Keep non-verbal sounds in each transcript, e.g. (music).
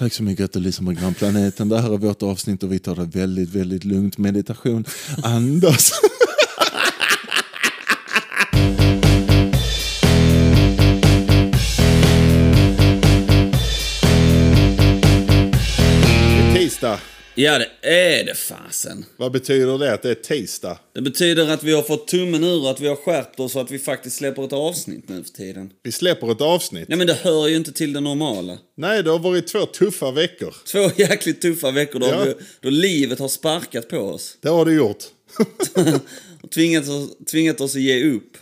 Tack så mycket att du lyssnar på grannplaneten. Det här är vårt avsnitt och vi tar det väldigt, väldigt lugnt. Meditation, andas. (laughs) Ja, det är det fasen. Vad betyder det att det är tisdag? Det betyder att vi har fått tummen ur, att vi har skärpt oss och att vi faktiskt släpper ett avsnitt nu för tiden. Vi släpper ett avsnitt. Ja, men det hör ju inte till det normala. Nej, det har varit två tuffa veckor. Två (laughs) jäkligt tuffa veckor då, Ja. vi, då livet har sparkat på oss. Det har det gjort. (laughs) Och tvingat oss, tvingat oss att ge upp.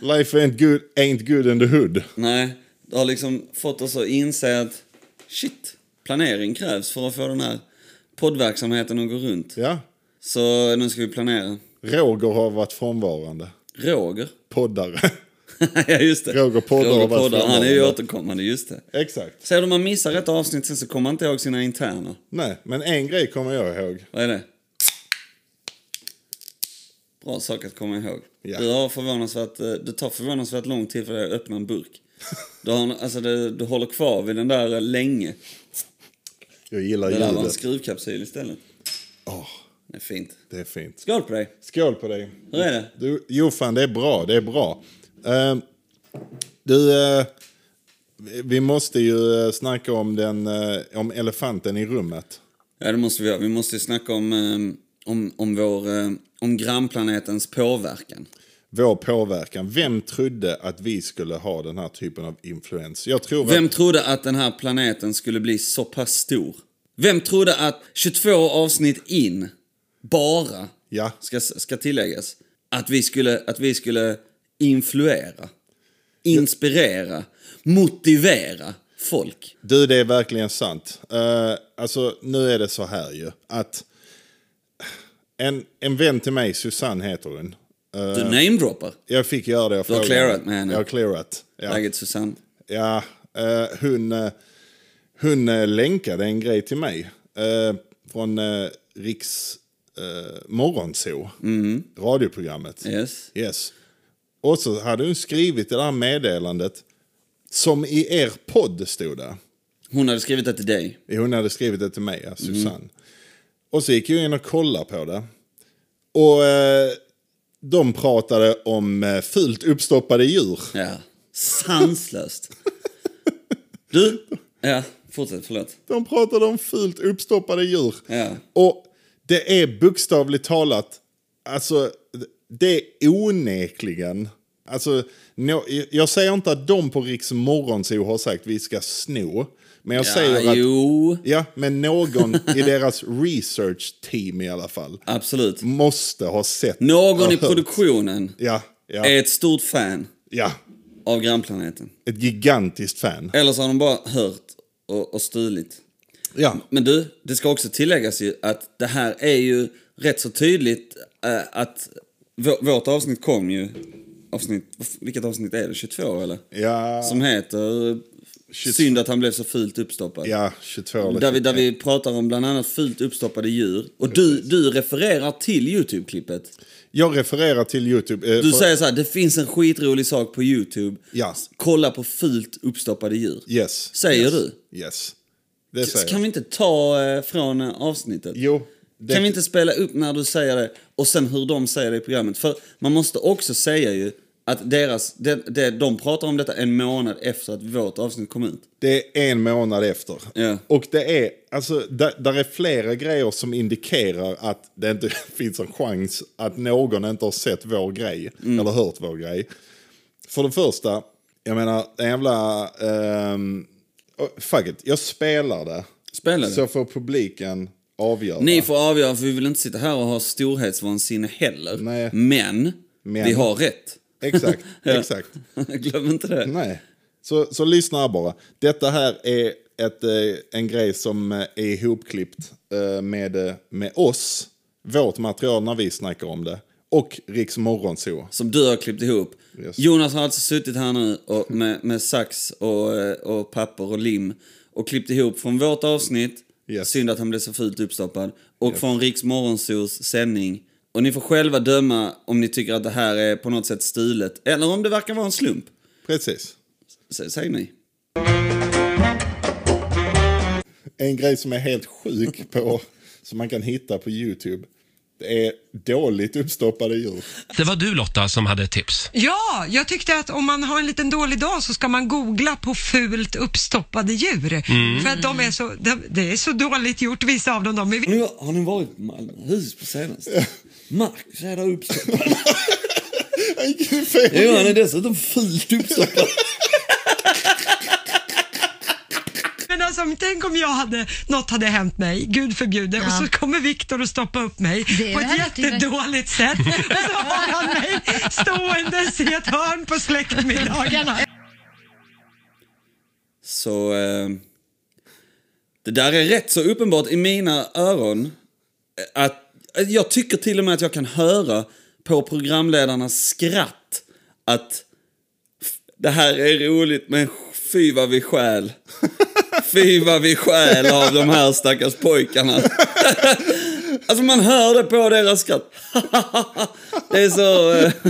Life ain't good, ain't good in the hood. Nej, det har liksom fått oss att inse att shit, planering krävs för att få den här poddverksamheten att gå runt. Ja. Så nu ska vi planera. Roger har varit frånvarande. Roger? Poddare. (laughs) ja, just det. Roger Poddar Roger Poddar. Han är ju återkommande, just det. Exakt. Ser du, man missar ett avsnitt sen så kommer man inte ihåg sina interna. Nej, men en grej kommer jag ihåg. Vad är det? Bra sak att komma ihåg. Ja. Du har förvånansvärt, eh, det tar förvånansvärt lång tid för dig att öppna en burk. Du, har, alltså det, du håller kvar vid den där eh, länge. Jag gillar Det där var en ljudet. skruvkapsyl istället. Åh, Det är fint. det är fint. Skål på dig! Skål på dig. Hur är det? Du, jo, fan, det är bra. Det är bra. Eh, du, eh, vi måste ju eh, snacka om, den, eh, om elefanten i rummet. Ja, det måste vi göra. Vi måste ju snacka om, eh, om, om, vår, eh, om grannplanetens påverkan. Vår påverkan. Vem trodde att vi skulle ha den här typen av influens? Jag tror Vem att... trodde att den här planeten skulle bli så pass stor? Vem trodde att 22 avsnitt in, bara, Ja, ska, ska tilläggas, att vi skulle, att vi skulle influera, inspirera, motivera folk? du, det är verkligen sant. Eh, alltså, nu är det så här ju. Att en, en vän till mig, Susanne heter hon. Eh, Du namedroppar. jag fick göra det. Jag Du har clearat med henne. Jag har clearat. Ja. Läget Susanne? Ja, eh, hon, eh, hon länkade en grej till mig från Riks eh, morgonzoo, radioprogrammet. Yes. Yes. Och så hade hon skrivit det där meddelandet som i er podd stod där. Hon hade skrivit det till dig. Hon hade skrivit det till mig, ja, Susanne. Och så gick jag in och kollade på det. Och eh, de pratade om eh, fult uppstoppade djur. Ja. Sanslöst. Du? Ja, fortsätt. Förlåt. De pratade om fult uppstoppade djur. Ja. Och det är bokstavligt talat, alltså det är onekligen, alltså no, jag säger inte att de på Riks Morgonzoo har sagt vi ska sno. Men jag säger ja, att, jo. ja, men någon i deras research team i alla fall Absolut. måste ha sett. Någon i produktionen Ja, ja, är ett stort fan ja. av grannplaneten. Ett gigantiskt fan. Eller så har de bara hört och, och stulit. Ja, Men du, det ska också tilläggas ju att det här är ju rätt så tydligt eh, att vå- vårt avsnitt kom ju, avsnitt, vilket avsnitt är det? 22 eller? ja, Som heter Synd att han blev så fult uppstoppad. ja 22 eller Där vi, där 23. vi pratar om bland annat fult uppstoppade djur. Och du, du refererar till YouTube-klippet. Jag refererar till YouTube. eh, Du för- säger så här, det finns en skitrolig sak på YouTube. Ja. Kolla på fult uppstoppade djur. Yes. Säger yes. du? Yes. Det säger Kan vi inte ta eh, från eh, avsnittet? Jo. Det, Kan vi inte spela upp när du säger det och sen hur de säger det i programmet? För man måste också säga ju att deras, det, det, de pratar om detta en månad efter att vårt avsnitt kom ut. Det är en månad efter. Ja. Och det är, alltså, där, där är flera grejer som indikerar att det inte (laughs) finns en chans att någon inte har sett vår grej. Mm. Eller hört vår grej. För det första, jag menar, en jävla... oh, fuck it, jag spelar det. Spela det. Så får publiken avgöra. Ni får avgöra, för vi vill inte sitta här och ha storhetsvansinne heller. Nej. Men, Men. vi har rätt. Exakt, (laughs) exakt. (laughs) Glöm inte det. Nej. Så, så lyssna bara. Detta här är ett, eh, en grej som eh, är ihopklippt eh, med, med oss, vårt material när vi snackar om det, och Riks Morgonzoo. Som du har klippt ihop. Yes. Jonas har alltså suttit här nu och med, med sax och, och papper och lim och klippt ihop från vårt avsnitt, Yes. synd att han blev så fult uppstoppad, och från Riks Morgonzoos sändning. Och ni får själva döma om ni tycker att det här är på något sätt stulet, eller om det verkar vara en slump. Precis. S- Säg ni. En grej som är helt sjuk på, som man kan hitta på YouTube, är dåligt uppstoppade djur. Det var du Lotta som hade ett tips. Ja, jag tyckte att om man har en liten dålig dag så ska man googla på fult uppstoppade djur. För att de är så, de, det är så dåligt gjort, vissa av dem. De är, Har ni, har ni varit på Malmöhus på senaste? Marcus (laughs) är där uppstoppad. Jo, han är dessutom fult uppstoppad. (laughs) alltså, tänk om jag hade, något hade hänt mig, gud förbjude, Ja. och så kommer Viktor och stoppa upp mig Det på ett jättedåligt sätt. Och så har han mig ståendes i ett hörn på släktmiddagarna. Så eh, det där är rätt så uppenbart i mina öron. eh, Att, att jag tycker till och med att jag kan höra på programledarnas skratt att det här är roligt men fy vad vi stjäl. (laughs) Fy vad vi stjäl av de här stackars pojkarna. (laughs) alltså man hör det på deras skratt. (laughs) det är så... Eh, (laughs)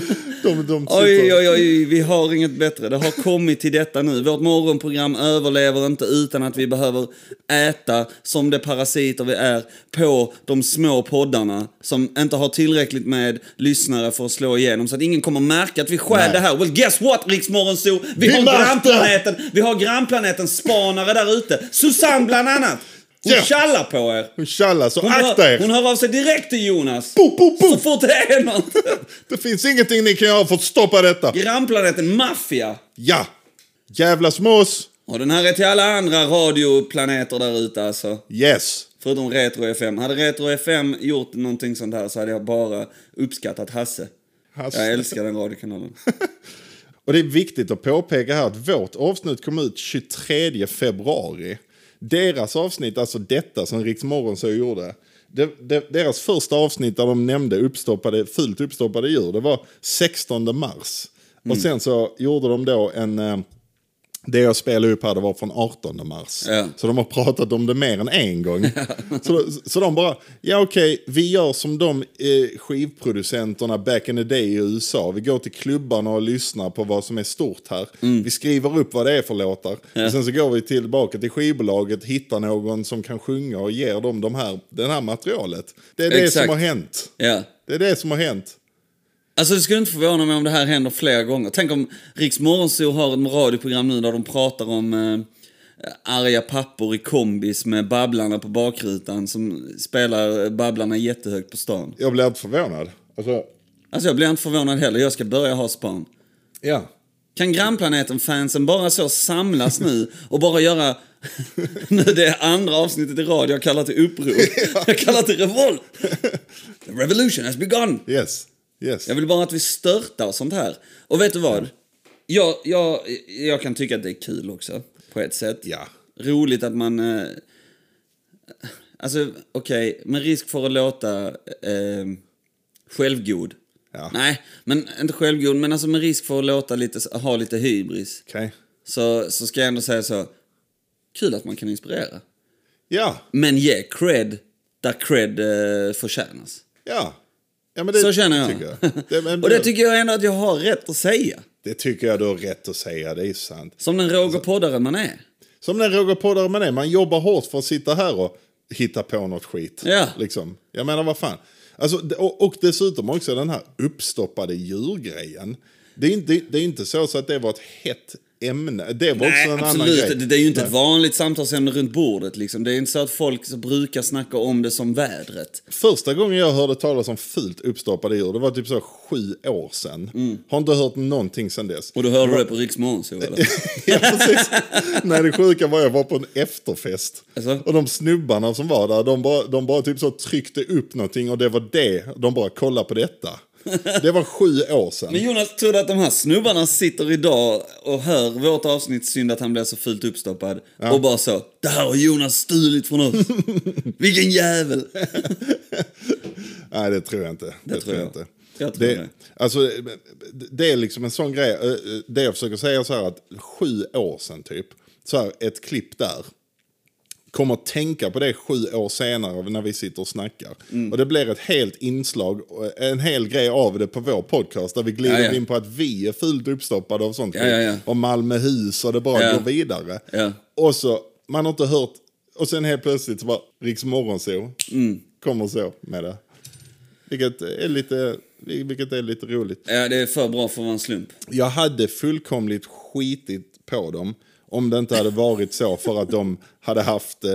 De, de Oj, oj, oj, vi har inget bättre. Det har kommit till detta nu. Vårt morgonprogram överlever inte utan att vi behöver äta, som de parasiter vi är, på de små poddarna som inte har tillräckligt med lyssnare för att slå igenom. Så att ingen kommer märka att vi Nej. det här. Well, guess what, Riksmorgonzoo? Vi, Vi har märkte! grannplaneten, vi har grannplaneten spanare där ute. Susanne bland annat. Hon Ja. tjallar på er. Hon tjallar, så Hon akta hör, er. hon hör av sig direkt till Jonas. Bo, bo, bo. Så fort det är något. (laughs) Det finns ingenting ni kan göra för att stoppa detta. Grannplaneten Maffia. Ja! Jävla smås. Och den här är till alla andra radioplaneter där ute alltså. Yes. Förutom Retro FM. Hade Retro FM gjort någonting sånt här så hade jag bara uppskattat Hasse. Hasse. Jag älskar den radiokanalen. (laughs) Och det är viktigt att påpeka här att vårt avsnitt kom ut 23 februari. Deras avsnitt, alltså detta som Riks så gjorde. Det, det, deras första avsnitt där de nämnde uppstoppade, fult uppstoppade djur, det var 16 mars. Och sen så gjorde de då en... Det jag spelade upp här det var från 18 mars. Ja. Så de har pratat om det mer än en gång. (laughs) så, så de bara, ja okej, vi gör som de eh, skivproducenterna back in the day i USA. Vi går till klubbarna och lyssnar på vad som är stort här. Mm. Vi skriver upp vad det är för låtar. Och sen så går vi tillbaka till skivbolaget, hittar någon som kan sjunga och ger dem de här, det här materialet. Det är det Exakt. som har hänt. Ja. Det är det som har hänt. Alltså det skulle inte förvåna mig om det här händer flera gånger. Tänk om Riks Morgonzoo har ett radioprogram nu där de pratar om eh, arga pappor i kombis med Babblarna på bakrutan som spelar Babblarna jättehögt på stan. Jag blev inte förvånad. Alltså, Alltså jag blir inte förvånad heller, jag ska börja ha span. ja. Kan grannplaneten-fansen bara så samlas nu och bara göra... (laughs) nu det är andra avsnittet i radio, jag kallar till uppror. (laughs) Jag kallar till revolt. The revolution has begun. Yes. Yes. Jag vill bara att vi störtar och sånt här. Och vet du vad? Jag, jag, jag kan tycka att det är kul också, på ett sätt. Ja. Roligt att man... Eh, alltså, okej, med risk för att låta eh, självgod. Ja. Nej, men inte självgod, men alltså med risk för att låta lite, ha lite hybris. Okej. Så, så ska jag ändå säga så. Kul att man kan inspirera. Ja. Men ge cred där cred eh, förtjänas. Ja. Ja det Så känner jag. Jag. Det, men, (laughs) Och det tycker jag ändå att jag har rätt att säga. det tycker jag du har rätt att säga, det är sant. Som den Roger Poddare man är. Som den Roger Poddare man är, man jobbar hårt för att sitta här och hitta på något skit. Ja. Liksom. Jag menar, vad fan. Alltså, och, och dessutom också den här uppstoppade djurgrejen. Det är inte, det är inte så, så att det var ett hett ämne. Det var Nej, också en annan absolut. grej. Det, det är ju inte Nej. ett vanligt samtalsämne runt bordet. Liksom. Det är inte så att folk brukar snacka om det som vädret. Första gången jag hörde talas om fult uppstoppade djur, det var typ så sju år sedan. Mm. Har inte hört någonting sedan dess. Och du hörde det på Riks Morgonzoo, eller? (laughs) ja, precis. Nej, det sjuka var jag var på en efterfest. Alltså? Och de snubbarna som var där, de bara, de bara typ så tryckte upp någonting och det var det. De bara, kolla på detta. Det var sju år sedan. Men Jonas, tror du att de här snubbarna sitter idag och hör vårt avsnitt Synd att han blev så fult uppstoppad och bara så Det här har Jonas stulit från oss. (laughs) Vilken jävel. (laughs) Nej, det tror jag inte. Det, tror jag. inte. Jag tror det. Alltså, det är liksom en sån grej. eh, eh, Det jag försöker säga så här att sju år sedan typ, så här, ett klipp där. Kommer att tänka på det sju år senare när vi sitter och snackar. Mm. Och det blir ett helt inslag, och en hel grej av det på vår podcast. Där vi glider Ja, ja. in på att vi är fullt uppstoppade av sånt Ja, ja, ja. Och Malmöhus och det bara Ja. går vidare. Och så, man har inte hört och sen helt plötsligt så bara Riks Morgonzoo Mm. kommer så med det. Vilket är lite, vilket är lite roligt. Ja, det är för bra för att vara en slump. Jag hade fullkomligt skitit på dem om det inte hade varit så för att de hade haft, eh,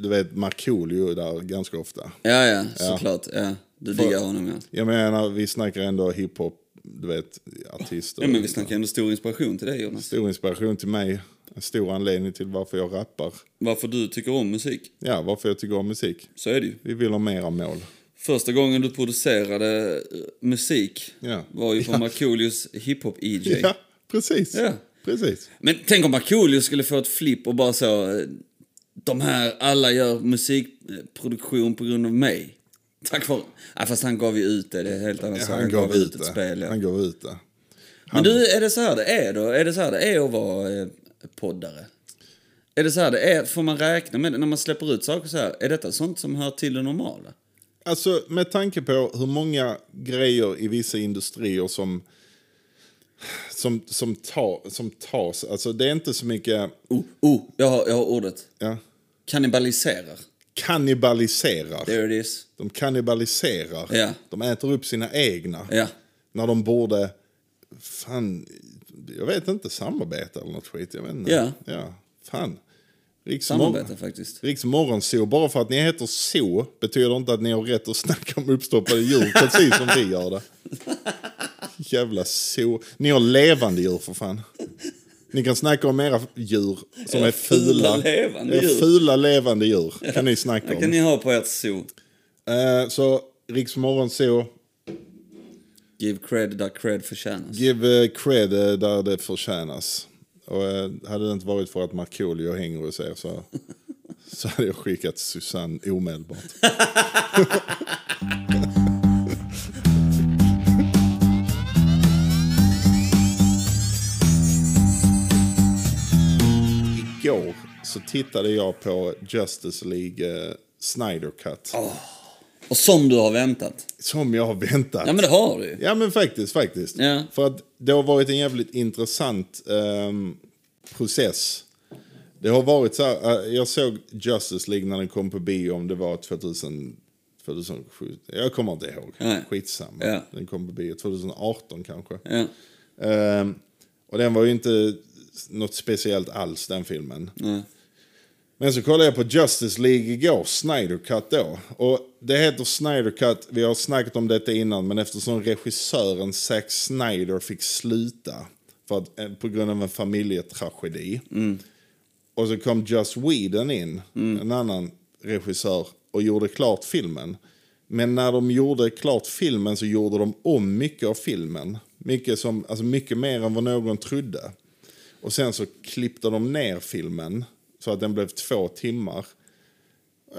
du vet, Markoolio där ganska ofta. Ja, ja, såklart. Ja, du diggar honom, ja. Jag menar, vi snackar ändå hiphop, du vet, artister. Ja, men vi snackar ändå stor inspiration till dig, Jonas. Stor inspiration till mig. En stor anledning till varför jag rappar. Varför du tycker om musik. Ja, varför jag tycker om musik. Så är det ju. Vi vill ha mera mål. Första gången du producerade eh, musik Ja. var ju på Ja. Markoolios hiphop-EJ. Ja, precis. Ja. Precis. Men tänk om Markoolio skulle få ett flipp och bara så... eh, De här, alla gör musikproduktion på grund av mig. Tack vare... Ja, fast han gav ju ut det, det är helt annat Ja, sak. han gav ut ett det. spel, ja. Han gav ut det. Men du, är det så här det är då? Är det så här det är att vara eh, poddare? Är det så här det är? Får man räkna med det när man släpper ut saker så här? Är detta sånt som hör till det normala? Alltså med tanke på hur många grejer i vissa industrier som som, som, ta, som tas, alltså det är inte så mycket, Oh, oh jag, har, jag har ordet. ja, Kannibaliserar. kannibaliserar. There it is. De kannibaliserar. Ja. De äter upp sina egna. Ja. När de borde, fan, jag vet inte, samarbeta eller något skit. Jag vet inte. Ja. ja. Fan. Riks Samarbete faktiskt. Riks morgonzoo, bara för att ni heter så betyder inte att ni har rätt att snacka om uppstoppade djur precis som vi gör det. (laughs) Jävla så. Ni har levande djur för fan. Ni kan snacka om era djur som är fula. fula levande djur. fula levande djur kan ni snacka Det om. kan ni ha på ert zoo. Eh, så Riks morgonzoo, Give cred där cred förtjänas. give eh, cred eh, där det förtjänas. Och eh, hade det inte varit för att Markoolio hänger hos er så, (laughs) så hade jag skickat Susanne omedelbart. (laughs) Igår så tittade jag på Justice League eh, Snyder Cut. Och som du har väntat. Som jag har väntat. Ja men det har du. Ja men faktiskt, faktiskt. Ja. För att det har varit en jävligt intressant ehm, process. Det har varit så här, eh, jag såg Justice League när den kom på bio, om det var 2000, 2007, jag kommer inte ihåg. Nej. Skitsamma. Ja. Den kom på bio 2018 kanske. Ja. Ehm, och den var ju inte något speciellt alls den filmen. Nej. Men så kollade jag på Justice League igår, Snyder Cut då. Och det heter Snyder Cut, vi har snackat om detta innan, men eftersom regissören Zack Snyder fick sluta för att, eh, på grund av en familjetragedi. Och så kom Joss Whedon in, en annan regissör, och gjorde klart filmen. Men när de gjorde klart filmen så gjorde de om mycket av filmen. Mycket, som, alltså mycket mer än vad någon trodde. Och sen så klippte de ner filmen så att den blev två timmar.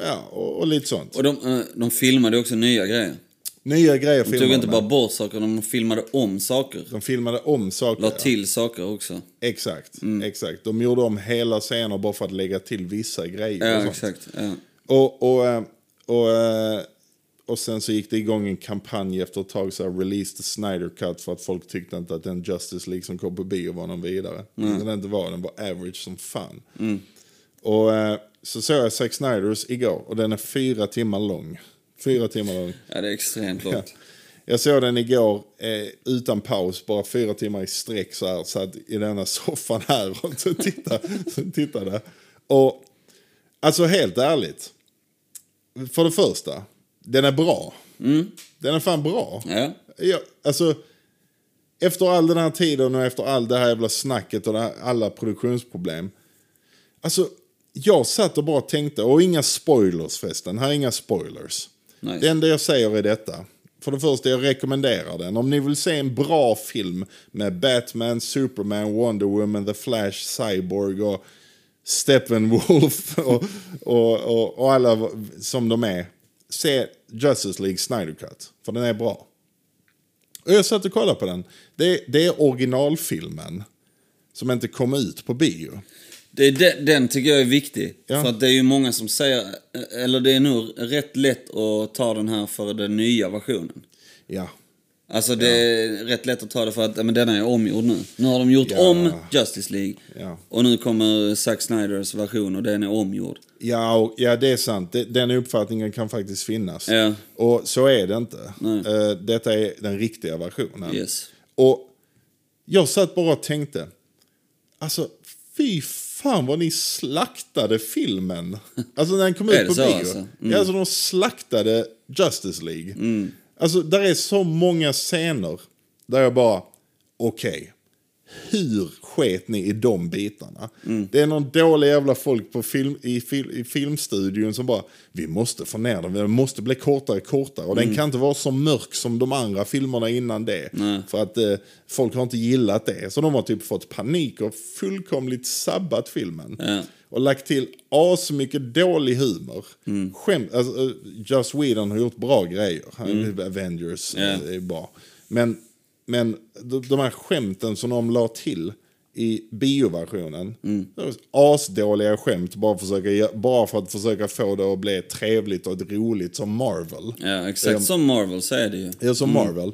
Ja, och, och lite sånt. Och de, eh, de filmade också nya grejer. Nya grejer De tog inte bara bort saker, de filmade om saker. De filmade om saker. La ja. till saker också. Exakt, Mm. exakt. De gjorde om hela scener bara för att lägga till vissa grejer. och Ja, sånt. exakt. Ja. Och, och, eh, och, eh, och sen så gick det igång en kampanj efter ett tag, så här, release the Snyder Cut, för att folk tyckte inte att den Justice League som kom på bio var någon vidare. Den inte var, den var average som fan. Och eh, så såg jag Zack Snyders igår, och den är fyra timmar lång. Fyra timmar lång. ja, det är extremt Ja. långt. Jag såg den igår eh, utan paus, bara fyra timmar i sträck så här, satt i denna (laughs) soffan här och så tittade, så tittade. Och alltså helt ärligt, för det första, den är bra. Den är fan bra. Ja. Jag, alltså, efter all den här tiden och efter all det här jävla snacket och här, alla produktionsproblem. Alltså, jag satt och bara tänkte, och inga spoilers förresten, här är inga spoilers. Nice. Det enda jag säger är detta. För det första, jag rekommenderar den. Om ni vill se en bra film med Batman, Superman, Wonder Woman, The Flash, Cyborg och Steppenwolf (laughs) och, och, och, och alla som de är. Se Justice League Snyder Cut, för den är bra. Och jag satt och kollade på den. Det, det är originalfilmen som inte kom ut på bio. Det är den, den tycker jag är viktig. Ja. För att det är ju många som säger, eller det är nog rätt lätt att ta den här för den nya versionen. Ja, Alltså det är rätt lätt att ta det för att men denna är omgjord nu. Nu har de gjort Ja. om Justice League. Ja. Och nu kommer Zack Snyders version och den är omgjord. Ja, och, ja, det är sant. Det, den uppfattningen kan faktiskt finnas. Ja. Och så är det inte. Eh, detta är den riktiga versionen. Yes. Och jag satt bara och tänkte, alltså fy fan vad ni slaktade filmen. (laughs) Alltså när den kom Är ut det på så, bio. alltså? Mm. Ja, alltså de slaktade Justice League. Alltså där är så många scener där jag bara, okej. hur sket ni i de bitarna? Mm. Det är någon dålig jävla folk på film, i, fil, i filmstudion som bara, vi måste få ner den, den måste bli kortare kortare. Och Mm. den kan inte vara så mörk som de andra filmerna innan det. För att eh, folk har inte gillat det. Så de har typ fått panik och fullkomligt sabbat filmen. Ja. Och lagt till asmycket dålig humor. Mm. Skämt, alltså, eh, Joss Whedon har gjort bra grejer. Avengers Mm. Ja. eh, är bra. Men, men de, de här skämten som de la till i bioversionen. Mm. Asdåliga skämt bara, försöka, bara för att försöka få det att bli trevligt och roligt som Marvel. Ja, exakt Ehm, som Marvel säger det ju. Ja, som Marvel.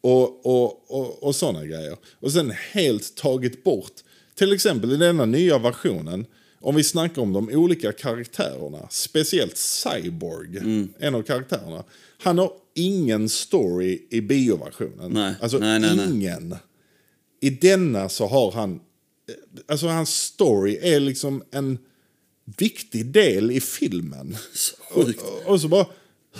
Och, och, och, och sådana grejer. Och sen helt tagit bort, till exempel i denna nya versionen, om vi snackar om de olika karaktärerna, speciellt Cyborg, en av karaktärerna. Han har ingen story i bioversionen. Nej, Alltså nej, nej, nej. I denna så har han, eh, alltså hans story är liksom en viktig del i filmen. Så. Och, och så bara,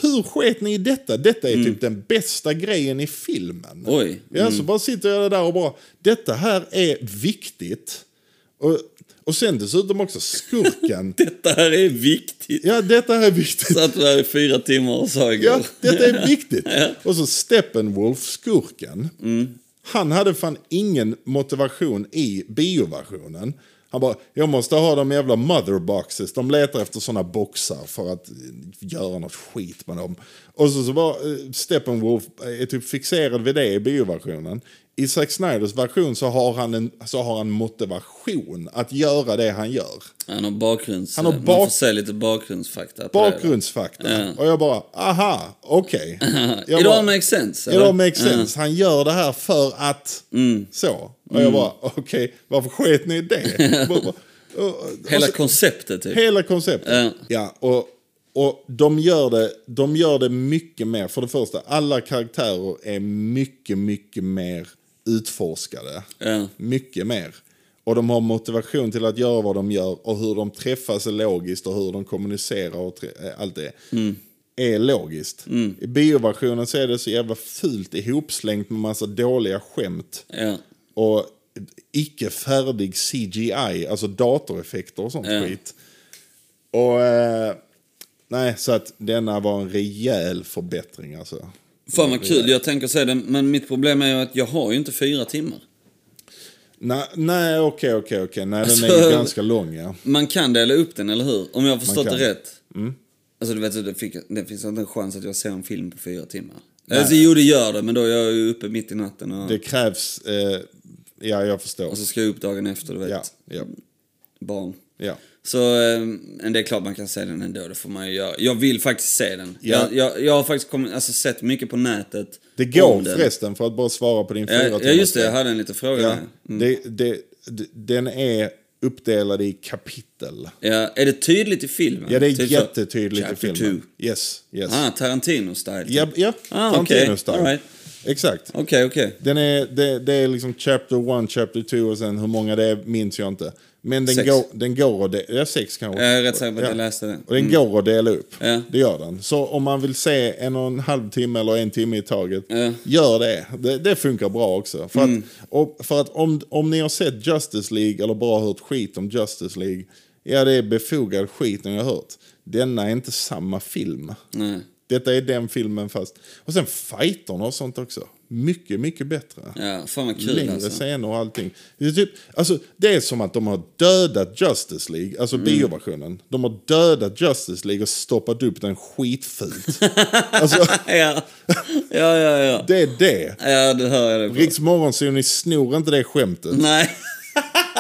hur sket ni i detta? Detta är typ den bästa grejen i filmen. Oj. Ja, så bara sitter jag där och bara, detta här är viktigt. Och, och sen dessutom också skurken. (laughs) Detta här är viktigt. ja, detta här är viktigt. Satt där i fyra timmar och sa igår. Ja, detta är viktigt. (laughs) Och så Steppenwolf, skurken. Han hade fan ingen motivation i bioversionen. Han bara, jag måste ha de jävla motherboxes. De letar efter sådana boxar för att eh, göra något skit med dem. Och så, så var eh, Steppenwolf eh, är typ fixerad vid det i bioversionen. I Zack Snyders version så har, han en, så har han motivation att göra det han gör. Han har bakgrunds... Han har Man bak- får se lite bakgrundsfakta. Bakgrundsfakta. Ja. Och jag bara, aha, okej. (laughs) Jag It all makes sense. It all makes sense. Han gör det här för att... Så. Och jag bara, okej, varför sket ni i det? (laughs) Hela så- konceptet typ. hela konceptet. Ja. Ja, och, och de, gör det, de gör det mycket mer. För det första, alla karaktärer är mycket, mycket mer utforskade. Ja. Mycket mer. Och de har motivation till att göra vad de gör och hur de träffas är logiskt och hur de kommunicerar och eh, allt det. Är logiskt. I bioversionen så är det så jävla fult ihopslängt med massa dåliga skämt. Ja. Och icke färdig CGI, alltså datoreffekter och sånt Ja. skit. Och eh, nej, så att denna var en rejäl förbättring alltså. Fan vad kul, jag tänker säga det, men mitt problem är ju att jag har ju inte fyra timmar. Nej, nej, okej, okej, okej. Nej, den är Alltså- ju ganska lång ja. Man kan dela upp den, eller hur? Om jag har förstått det rätt. Alltså du vet, det, fick, det finns inte en chans att jag ser en film på fyra timmar. Alltså, jo, det gör det, men då är jag ju uppe mitt i natten och, Det krävs, eh, ja jag förstår. och så ska jag upp dagen efter, du vet. Ja, ja, Barn. ja. Så eh, men det är klart man kan se den ändå, det får man ju göra. Jag vill faktiskt se den. Ja. Jag, jag, jag har faktiskt kommit, alltså, sett mycket på nätet Det går förresten, för att bara svara på din fyra Ja, ja, just det, jag hade en liten fråga Ja. Mm. det, det, den är uppdelad i kapitel. Ja, är det tydligt i filmen? Ja, det är Typ jättetydligt i filmen. two. Yes, yes. Ah, Tarantino-style. Ja, ja. Ah, Tarantino-style. right. Exakt. Okej, okej. Den är, det, det är liksom chapter 1, chapter 2 och sen hur många det är minns jag inte. Men den Sex. går, den går att dela, ja sex kanske. Jag är rätt säker på att jag läste det. Och den går att dela upp. Ja. Det gör den. Så om man vill se en och en halv timme eller en timme i taget, Ja. gör det. det. Det funkar bra också. För Mm. att, för att om, om ni har sett Justice League eller bara hört skit om Justice League, ja det är befogad skit ni har hört. Denna är inte samma film. Nej. Detta är den filmen fast... Och sen fighterna och sånt också. Mycket, mycket bättre. Ja, fan vad kul Längre alltså. scener och allting. Det är, typ, alltså, det är som att de har dödat Justice League, alltså Mm. bioversionen. De har dödat Justice League och stoppat upp den skitfult. (laughs) alltså, Ja, ja, ja. ja. (laughs) det är det. Ja, det hör jag det. Riks Morgonzoo, ni snor inte det skämtet. Nej. (laughs)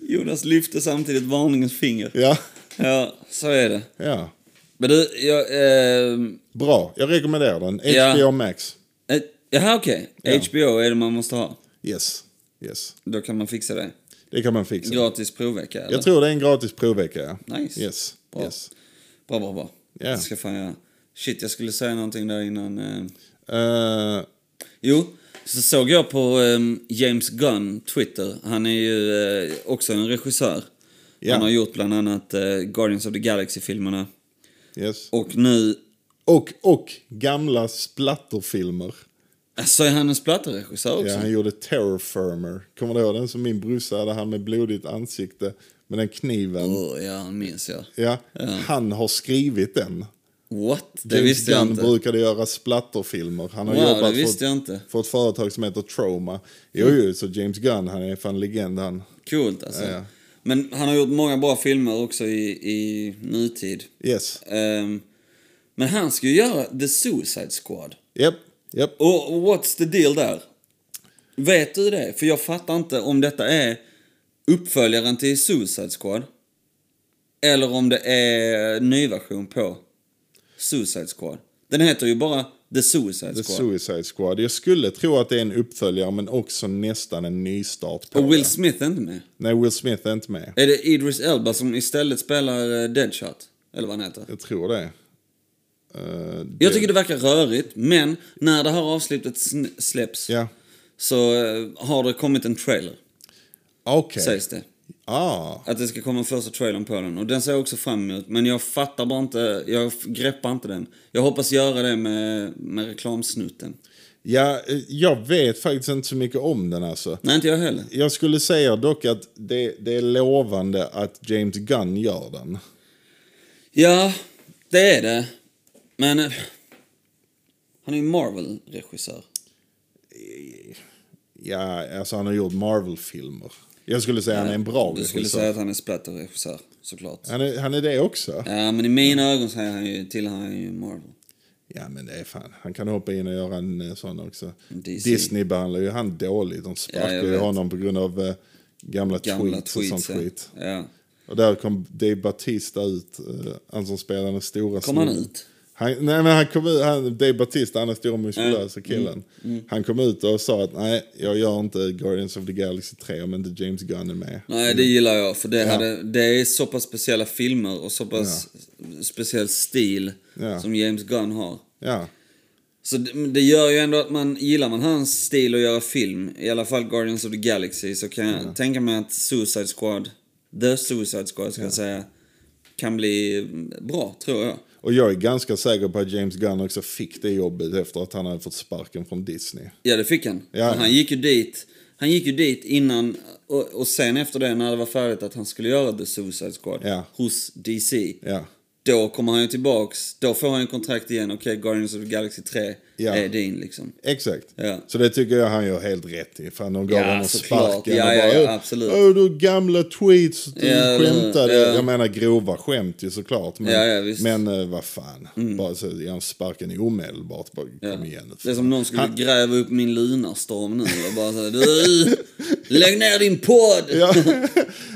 Jonas lyfte samtidigt varningens finger. Ja, Ja, så är det. ja. Men du, jag... Eh, Bra, jag rekommenderar den. Ja. HBO Max. eh, jaha, okej. Ja. HBO är det man måste ha. Yes. Yes. Då kan man fixa det. Det kan man fixa. Gratis provvecka, eller? Jag tror det är en gratis provvecka, ja. Nice. Yes. Bra. yes. Bra, bra, bra. Ja. Det ska fan göra. Shit, jag skulle säga någonting där innan... Eh. Eh, Jo, så såg jag på eh, James Gunn, Twitter. Han är ju eh, också en regissör. Ja. Han har gjort bland annat eh, Guardians of the Galaxy-filmerna. Yes. Och nu... Och, och gamla splatterfilmer. Så är han en splatterregissör också? Ja, han gjorde Terror Firmer. Kommer du ihåg den som min brorsa hade, han med blodigt ansikte med den kniven? Åh, ja, han minns jag. Ja, han har skrivit den. What? Det James visste jag Gunn inte. brukade göra splatterfilmer. Han har Wow, det jobbat visste för, jag inte. för ett företag som heter Trauma. Jo, jo, så James Gunn, han är fan legend han. Coolt alltså. Ja, ja. Men han har gjort många bra filmer också i, i nutid. Yes. Ehm, men han ska ju göra The Suicide Squad. Japp, japp. Och what's the deal där? Vet du det? För jag fattar inte om detta är uppföljaren till Suicide Squad. Eller om det är ny version på Suicide Squad. Den heter ju bara The Suicide The Squad. Suicide Squad. Jag skulle tro att det är en uppföljare men också nästan en nystart på och Will det. Smith är inte med. Nej, Will Smith är inte med. Är det Idris Elba som istället spelar eh, Deadshot? Eller vad han heter? Jag tror det. Eh, Jag tycker det verkar rörigt, men när det här avsnittet sn- släpps Ja, så eh, har det kommit en trailer, okej. sägs det. Ah, Att det ska komma en första trailern på den. Och den ser jag också fram emot. Men jag fattar bara inte, jag greppar inte den. Jag hoppas göra det med, med reklamsnutten. ja, eh, jag vet faktiskt inte så mycket om den alltså. Nej, inte jag heller. Jag skulle säga dock att det, det är lovande att James Gunn gör den. Ja, det är det. Men... eh, Han är ju Marvel-regissör. Ja, alltså han har gjort Marvel-filmer. Jag skulle säga han är en bra Du skulle regissör. säga att han är splatterregissör, såklart. Han är, han är det också? Ja, men i mina ögon så är han ju, tillhör han ju Marvel. Ja, men det är fan. Han kan hoppa in och göra en eh, sån också. DC. Disney behandlar ju han dåligt. De sparkar Ja, ju honom på grund av eh, gamla, Gamla tweets, och tweets, sånt ja. skit. ja. Och där kom Dave Batista ut, eh, han som spelar den stora Kom han ut? Han, nej men han kom ut, han, Dave Batista, han är stora muskulösa Mm. killen. Han kom ut och sa att nej, jag gör inte Guardians of the Galaxy 3 om inte James Gunn är med. Nej, det gillar jag. För det, Ja. hade, det är så pass speciella filmer och så pass speciell stil Ja. som James Gunn har. Ja, Så det, det gör ju ändå att man, gillar man hans stil att göra film, i alla fall Guardians of the Galaxy, så kan jag tänka mig att Suicide Squad, The Suicide Squad ska jag säga, kan bli bra, tror jag. Och jag är ganska säker på att James Gunn också fick det jobbet efter att han hade fått sparken från Disney. Ja, det fick han. Ja. Han gick ju dit, han gick ju dit innan, och, och sen efter det, när det var färdigt att han skulle göra The Suicide Squad Ja. hos DC. Ja, Då kommer han ju tillbaks, då får han ju kontrakt igen. Okej, Guardians of the Galaxy 3 Ja. är din liksom. exakt. Ja. Så det tycker jag han gör helt rätt i. Fan, de gav Ja, honom sparken Ja, och bara, ja, "Åh, absolut. Åh, du gamla tweets, du Ja, skämtade. Ja. Jag menar grova skämt ju såklart. Men, men eh, vad fan, bara så ge honom sparken omedelbart. Bara. Kom igen. Det är som någon skulle Han- gräva upp min lunarstorm nu och bara säga du, lägg ner din podd! (laughs)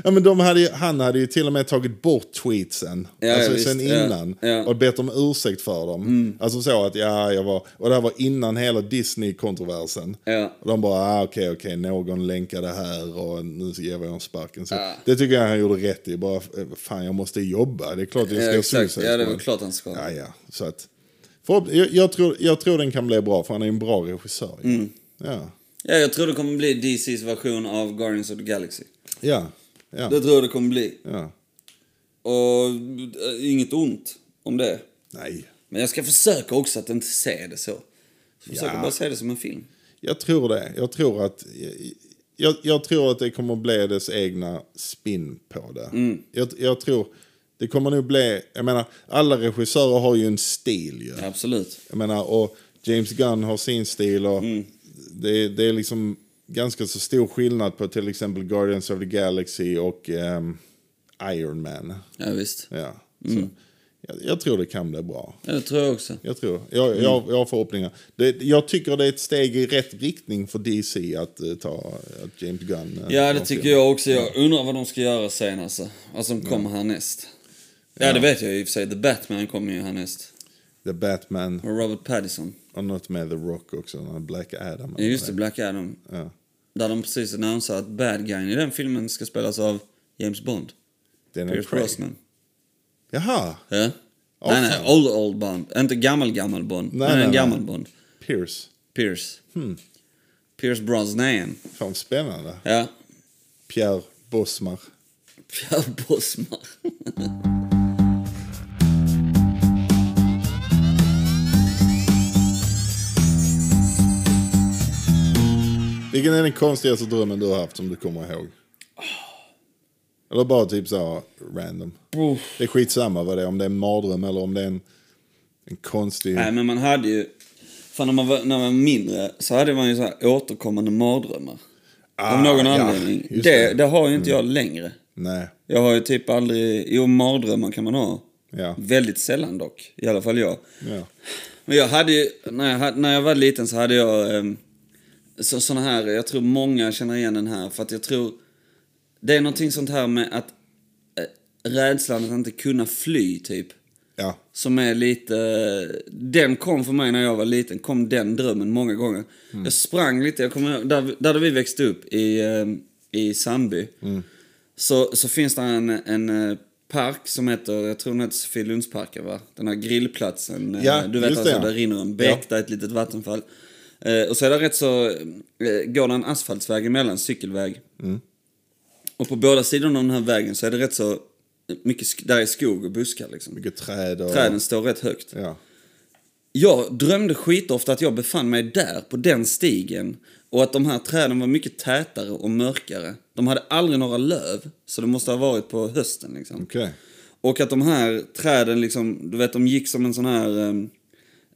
Ja. men de hade, ju- han hade ju till och med tagit bort tweetsen. Alltså sen innan. Mm. Och bett om ursäkt för dem. Alltså så att, ja, jag var... Det här var innan hela Disney-kontroversen. Ja. Och de bara, ah, okej, okej, någon länkade här och nu ger vi honom sparken. Så Ja. Det tycker jag han gjorde rätt i. Bara, eh, fan, jag måste jobba. Det är klart jag ska Ja. Suicide Ja, det är klart han ska. Ja, ja. Så att, för, jag, jag, tror, jag tror den kan bli bra, för han är en bra regissör. Mm. Ja. Ja, jag tror det kommer bli DCs version av Guardians of the Galaxy. Ja. Ja. Det tror jag det kommer bli. ja. Och äh, inget ont om det. Nej. Men jag ska försöka också att inte se det så. Jag försöker Ja. bara se det som en film. Jag tror det. Jag tror att, jag, jag tror att det kommer bli dess egna spin på det. Mm. Jag, jag tror, det kommer nog bli, jag menar, alla regissörer har ju en stil ju. Absolut. Jag menar, och James Gunn har sin stil och Mm. det, det är liksom ganska så stor skillnad på till exempel Guardians of the Galaxy och ehm, Iron Man. Ja, visst. Ja, Mm. Jag, jag tror det kan bli bra. Ja, det tror jag också. Jag tror. Jag, Mm. jag, jag har förhoppningar. Det, jag tycker det är ett steg i rätt riktning för DC att eh, ta att James Gunn. eh, Ja, det tycker film. jag också. Jag undrar vad de ska göra sen alltså. Vad som kommer härnäst. Ja, det vet jag i och för sig. The Batman kommer ju härnäst. The Batman Och Robert Pattinson. och något med The Rock också. Black Adam. Ja, just det, Black Adam. Ja. Där de precis annonserar att bad guyen i den filmen ska spelas av James Bond. Daniel Pierce. Brosnan. Jaha, Ja? Nej, nej, old, old Bond. Inte gammal, gammal Bond. Nej, Nej, nej, en gammal Bond. Pierce. Pierce. Hmm. Pierce Brosnan. Fan spännande. Ja. Pierre Bosmar. Pierre Brosnan. Vilken är den konstigaste drömmen du har haft som du kommer ihåg? Eller bara typ så random. Det är skitsamma vad det är, om det är en mardröm eller om det är en, en konstig... Nej, men man hade ju... Fan, när man var, när man var mindre så hade man ju så här återkommande mardrömmar. Ah, Av någon ja, anledning. det, det. Mm. det har ju inte jag längre. Nej. Jag har ju typ aldrig... Jo, mardrömmar kan man ha. Ja. Väldigt sällan dock. I alla fall jag. Ja. Men jag hade ju, när jag, när jag var liten så hade jag um, så, såna här, jag tror många känner igen den här för att jag tror det är någonting sånt här med att eh, rädslan att inte kunna fly typ. Ja. Som är lite, den kom för mig när jag var liten, kom den drömmen många gånger. Jag sprang lite, jag kommer där, där vi växte upp i, eh, i Sandby. Så, så finns det en, en eh, park som heter, jag tror den heter Sofielundsparken va? Den här grillplatsen. Ja, du vet alltså, det, ja. där rinner en bäck, där är ett litet vattenfall. Och så är det rätt så, går det en asfaltsväg emellan, cykelväg. Och på båda sidorna av den här vägen så är det rätt så mycket, där är skog och buskar liksom. Mycket träd och... Träden står rätt högt. Ja. Jag drömde skitofta att jag befann mig där, på den stigen. Och att de här träden var mycket tätare och mörkare. De hade aldrig några löv, så det måste ha varit på hösten liksom. Okej. Och att de här träden liksom, du vet de gick som en sån här,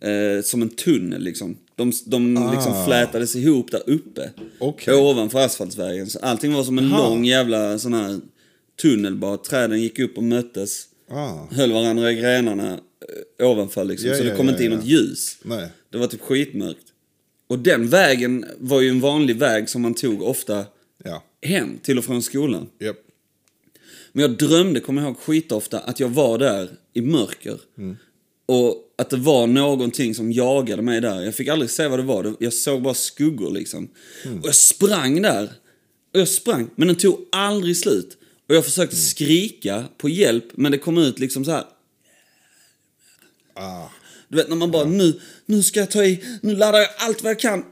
eh, eh, som en tunnel liksom. De, de Ah. liksom flätades ihop där uppe. Okej. Ovanför asfaltsvägen. Så allting var som en Aha. lång jävla sån här tunnel bara. Träden gick upp och möttes. Ah. Höll varandra i grenarna eh, ovanför liksom. Ja, så det ja, kom ja, inte in något ljus. Nej. Det var typ skitmörkt. Och den vägen var ju en vanlig väg som man tog ofta hem till och från skolan. Japp. Men jag drömde, kommer jag ihåg skitofta, att jag var där i mörker. Och att det var någonting som jagade mig där. Jag fick aldrig se vad det var. Jag såg bara skuggor liksom. Och jag sprang där. Och jag sprang, men den tog aldrig slut. Och jag försökte skrika på hjälp, men det kom ut liksom så här. Ah. Du vet när man bara, nu, nu ska jag ta i, nu laddar jag allt vad jag kan.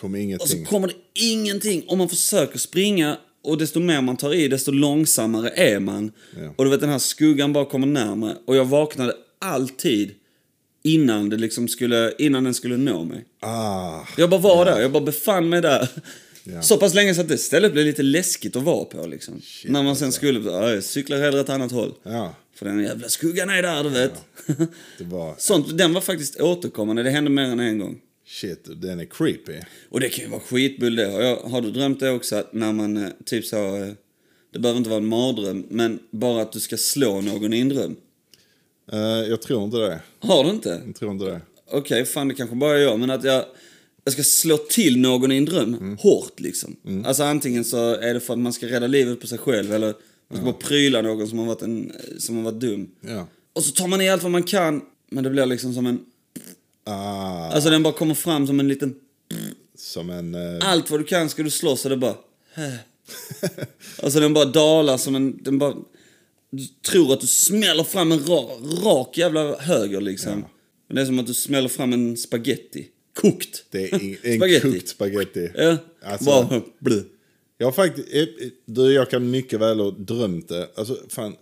Kom Och så ingenting. kommer det ingenting. Och man försöker springa och desto mer man tar i, desto långsammare är man. Ja. Och du vet den här skuggan bara kommer närmare. Och jag vaknade alltid innan, det liksom skulle, innan den skulle nå mig. Ah. Jag bara var där, jag bara befann mig där. Ja. Så pass länge så att det stället blev lite läskigt att vara på liksom. Shit, När man sen alltså. skulle, ja, jag cyklar hellre ett annat håll. Ja. För den jävla skuggan är där, du vet. Det var... (laughs) Sånt, den var faktiskt återkommande, det hände mer än en gång. Shit, den är creepy. Och det kan ju vara skitbull det. Har, jag, har du drömt det också att när man eh, typ så... eh, Det behöver inte vara en mardröm, men bara att du ska slå någon i en dröm. Eh, jag tror inte det. Har du inte? Jag tror inte det. Okej, fan det kanske bara är jag, men att jag... Jag ska slå till någon i en dröm, hårt liksom. Alltså antingen så är det för att man ska rädda livet på sig själv eller man ska bara pryla någon som har varit, en, som har varit dum. Ja. Och så tar man i allt vad man kan, men det blir liksom som en... Ah. Alltså den bara kommer fram som en liten... Som en... eh, Allt vad du kan ska du slå så det bara... (laughs) Alltså den bara dalar som en... Den bara... Du tror att du smäller fram en ra, rak jävla höger liksom. Men det är som att du smäller fram en spaghetti. Kokt. det är en Spaghetti. kokt spaghetti. Ja. Alltså- bara... Jag har faktiskt... eh, eh, Du, jag kan mycket väl ha drömt det. Alltså, fan.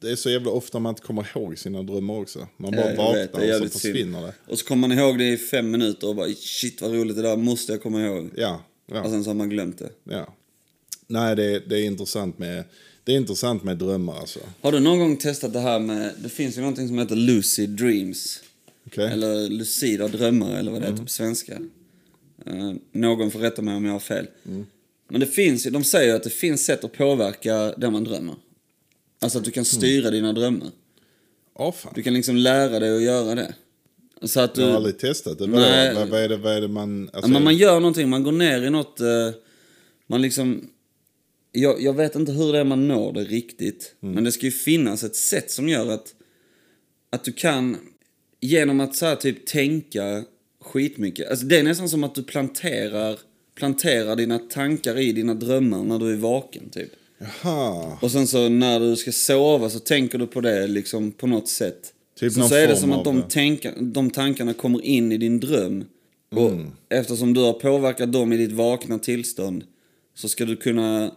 Det är så jävla ofta man inte kommer ihåg sina drömmar också. Man bara Ja, vaknar vet, och så jävligt synd. försvinner det. Och så kommer man ihåg det i fem minuter och bara shit vad roligt det där måste jag komma ihåg. Ja. ja. Och sen så har man glömt det. Ja. Nej, det, det, är intressant med, det är intressant med drömmar alltså. Har du någon gång testat det här med, det finns ju någonting som heter lucid dreams. Okej? Eller lucida drömmar eller vad det heter Mm. på svenska. Eh, någon får rätta mig om jag har fel. Mm. Men det finns de säger ju att det finns sätt att påverka det man drömmer. Alltså att du Mm. kan styra dina drömmar. Åh fan. Du kan liksom lära dig att göra det. Så att du... Jag har aldrig testat det. Vad, Nej. vad, vad, är det, vad är det man... Alltså, men man gör någonting, man går ner i något... eh, man liksom... jag, jag vet inte hur det är man når det riktigt. Men det ska ju finnas ett sätt som gör att, att du kan, genom att så här, typ tänka skitmycket. Alltså det är nästan som att du planterar, planterar dina tankar i dina drömmar när du är vaken typ. Jaha. Och sen så när du ska sova så tänker du på det liksom på något sätt. Typ så, så är det som att de, tänka, de tankarna kommer in i din dröm. Och eftersom du har påverkat dem i ditt vakna tillstånd så ska du kunna...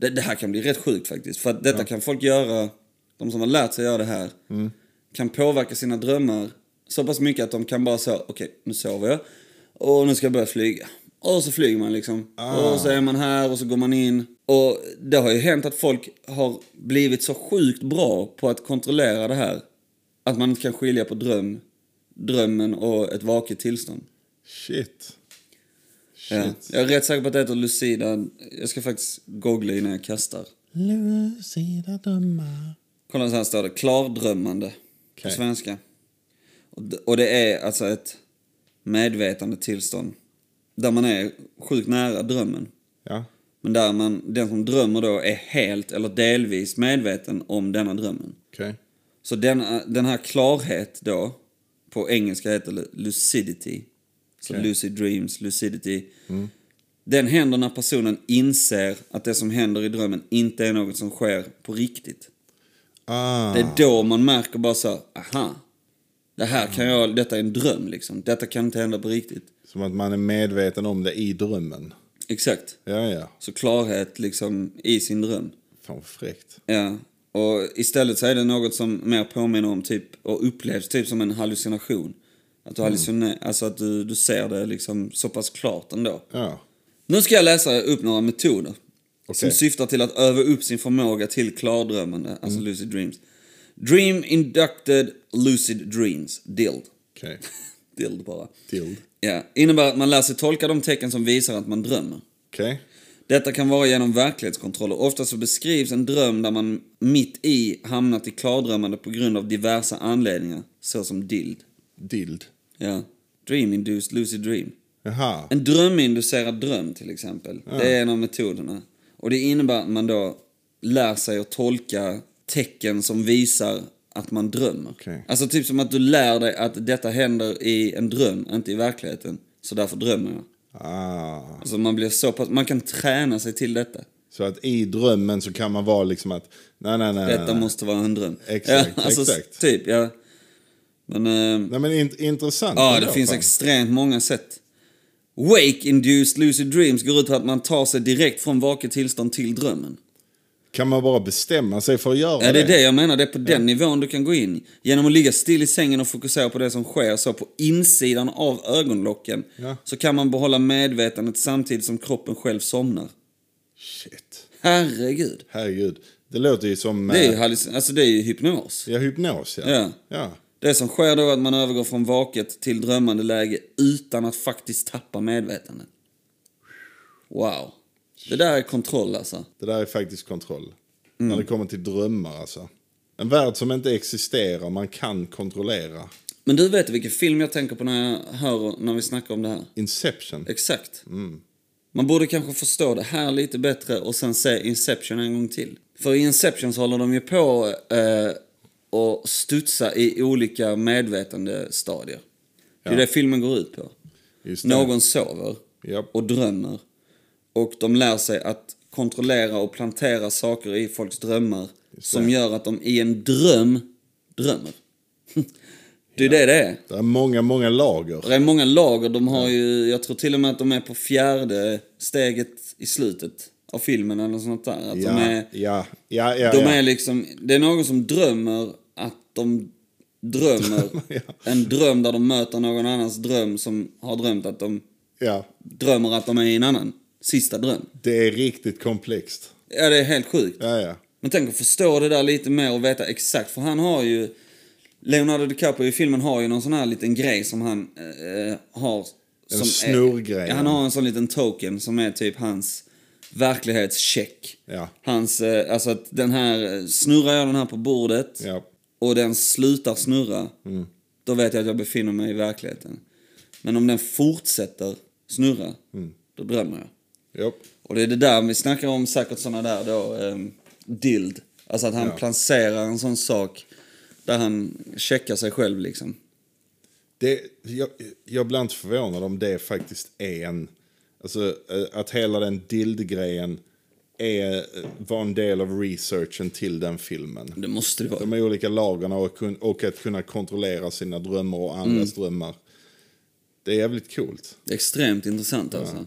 Det, det här kan bli rätt sjukt faktiskt. För att detta kan folk göra, de som har lärt sig göra det här, kan påverka sina drömmar så pass mycket att de kan bara säga okej, nu sover jag och nu ska jag börja flyga. Och så flyger man liksom. Och så är man här och så går man in. Och det har ju hänt att folk har blivit så sjukt bra på att kontrollera det här. Att man inte kan skilja på dröm, drömmen och ett vaket tillstånd. Shit. Ja. Shit. Jag är rätt säker på att det heter lucida. Jag ska faktiskt googla innan jag kastar. Lucida drömmar. Kolla så här står det. Klardrömmande. På Okej. svenska. Och det, och det är alltså ett medvetande tillstånd. Där man är sjukt nära drömmen. Ja. Men där man, den som drömmer då är helt eller delvis medveten om denna drömmen. Okej. Så den, den här klarhet då, på engelska heter det lucidity. Så Okej. lucid dreams, lucidity. Den händer när personen inser att det som händer i drömmen inte är något som sker på riktigt. Ah. Det är då man märker bara så här, aha. Det här kan jag, detta är en dröm liksom. Detta kan inte hända på riktigt. Som att man är medveten om det i drömmen. Exakt. Ja, ja. Så klarhet liksom i sin dröm. Fan vad fräckt. Ja. Och istället så är det något som mer påminner om typ, och upplevs typ som en hallucination. Att du hallucinerar, alltså att du, du ser det liksom så pass klart ändå. Ja. Nu ska jag läsa upp några metoder. Som Okej. syftar till att öva upp sin förmåga till klardrömmande, alltså lucid dreams. Dream inducted lucid dreams, DILD. Okej. DILD bara. Dild. Ja, innebär att man lär sig tolka de tecken som visar att man drömmer. Okej. Detta kan vara genom verklighetskontroller. Ofta så beskrivs en dröm där man mitt i hamnat i klardrömmande på grund av diverse anledningar, såsom DILD. Dild. Ja. Dream induced lucid dream. Jaha. En dröminducerad dröm till exempel. Det är en av metoderna. Och det innebär att man då lär sig att tolka tecken som visar att man drömmer. Okej. Alltså typ som att du lär dig att detta händer i en dröm, inte i verkligheten. Så därför drömmer jag. Ah. Alltså man blir så pass, man kan träna sig till detta. Så att i drömmen så kan man vara liksom att, nej, nej, nej. Detta nej, nej. måste vara en dröm. Exakt, ja, (laughs) alltså, exakt. Typ, ja. Men, eh, Nej men int- intressant. ja, ändå, det finns fan. extremt många sätt. Wake-induced lucid dreams går ut på att man tar sig direkt från vaket tillstånd till drömmen. Kan man bara bestämma sig för att göra Ja, det är det jag menar. Det är på den nivån du kan gå in. Genom att ligga still i sängen och fokusera på det som sker så på insidan av ögonlocken Ja. så kan man behålla medvetandet samtidigt som kroppen själv somnar. Shit. Herregud. Herregud. Det låter ju som... Det är ju, eh, alltså, det är ju hypnos. Ja, hypnos ja. Ja. ja. Det som sker då är att man övergår från vaket till drömmande läge utan att faktiskt tappa medvetandet. Wow. Det där är kontroll alltså. Det där är faktiskt kontroll. Mm. När det kommer till drömmar alltså. En värld som inte existerar, man kan kontrollera. Men du vet vilken film jag tänker på när jag hör, när vi snackar om det här? Inception. Exakt. Man borde kanske förstå det här lite bättre och sen se Inception en gång till. För i Inception så håller de ju på eh, och studsa i olika medvetandestadier. Det är Ja. det filmen går ut på. Någon sover Japp. och drömmer. Och de lär sig att kontrollera och plantera saker i folks drömmar som gör att de i en dröm drömmer. (laughs) det är det det är. Det är många, många lager. Det är många lager. De har ju, jag tror till och med att de är på fjärde steget i slutet av filmen eller sånt där. Att Ja, de är, ja, ja, ja. de ja. är liksom, det är någon som drömmer att de drömmer (laughs) Ja. en dröm där de möter någon annans dröm som har drömt att de ja. drömmer att de är i en annan sista dröm. Det är riktigt komplext. Ja, det är helt sjukt. Ja, ja. Men tänk att förstå det där lite mer och veta exakt, för han har ju... Leonardo DiCaprio i filmen har ju någon sån här liten grej som han eh, har... En som snurrgrej. Är, han har en sån liten token som är typ hans verklighetscheck. Ja. Hans, eh, alltså att den här, eh, snurrar jag den här på bordet Ja. och den slutar snurra, Mm. då vet jag att jag befinner mig i verkligheten. Men om den fortsätter snurra, Mm. då drömmer jag. Japp. Och det är det där vi snackar om, säkert såna där då, um, dild. Alltså att han Ja. placerar en sån sak där han checkar sig själv liksom. Det, jag, jag blir inte förvånad om det faktiskt är en... Alltså eh, att hela den dild-grejen är, eh, var en del av researchen till den filmen. Det måste det vara. De olika lagarna och, och att kunna kontrollera sina drömmar och andras Mm. drömmar. Det är jävligt coolt. Extremt intressant alltså.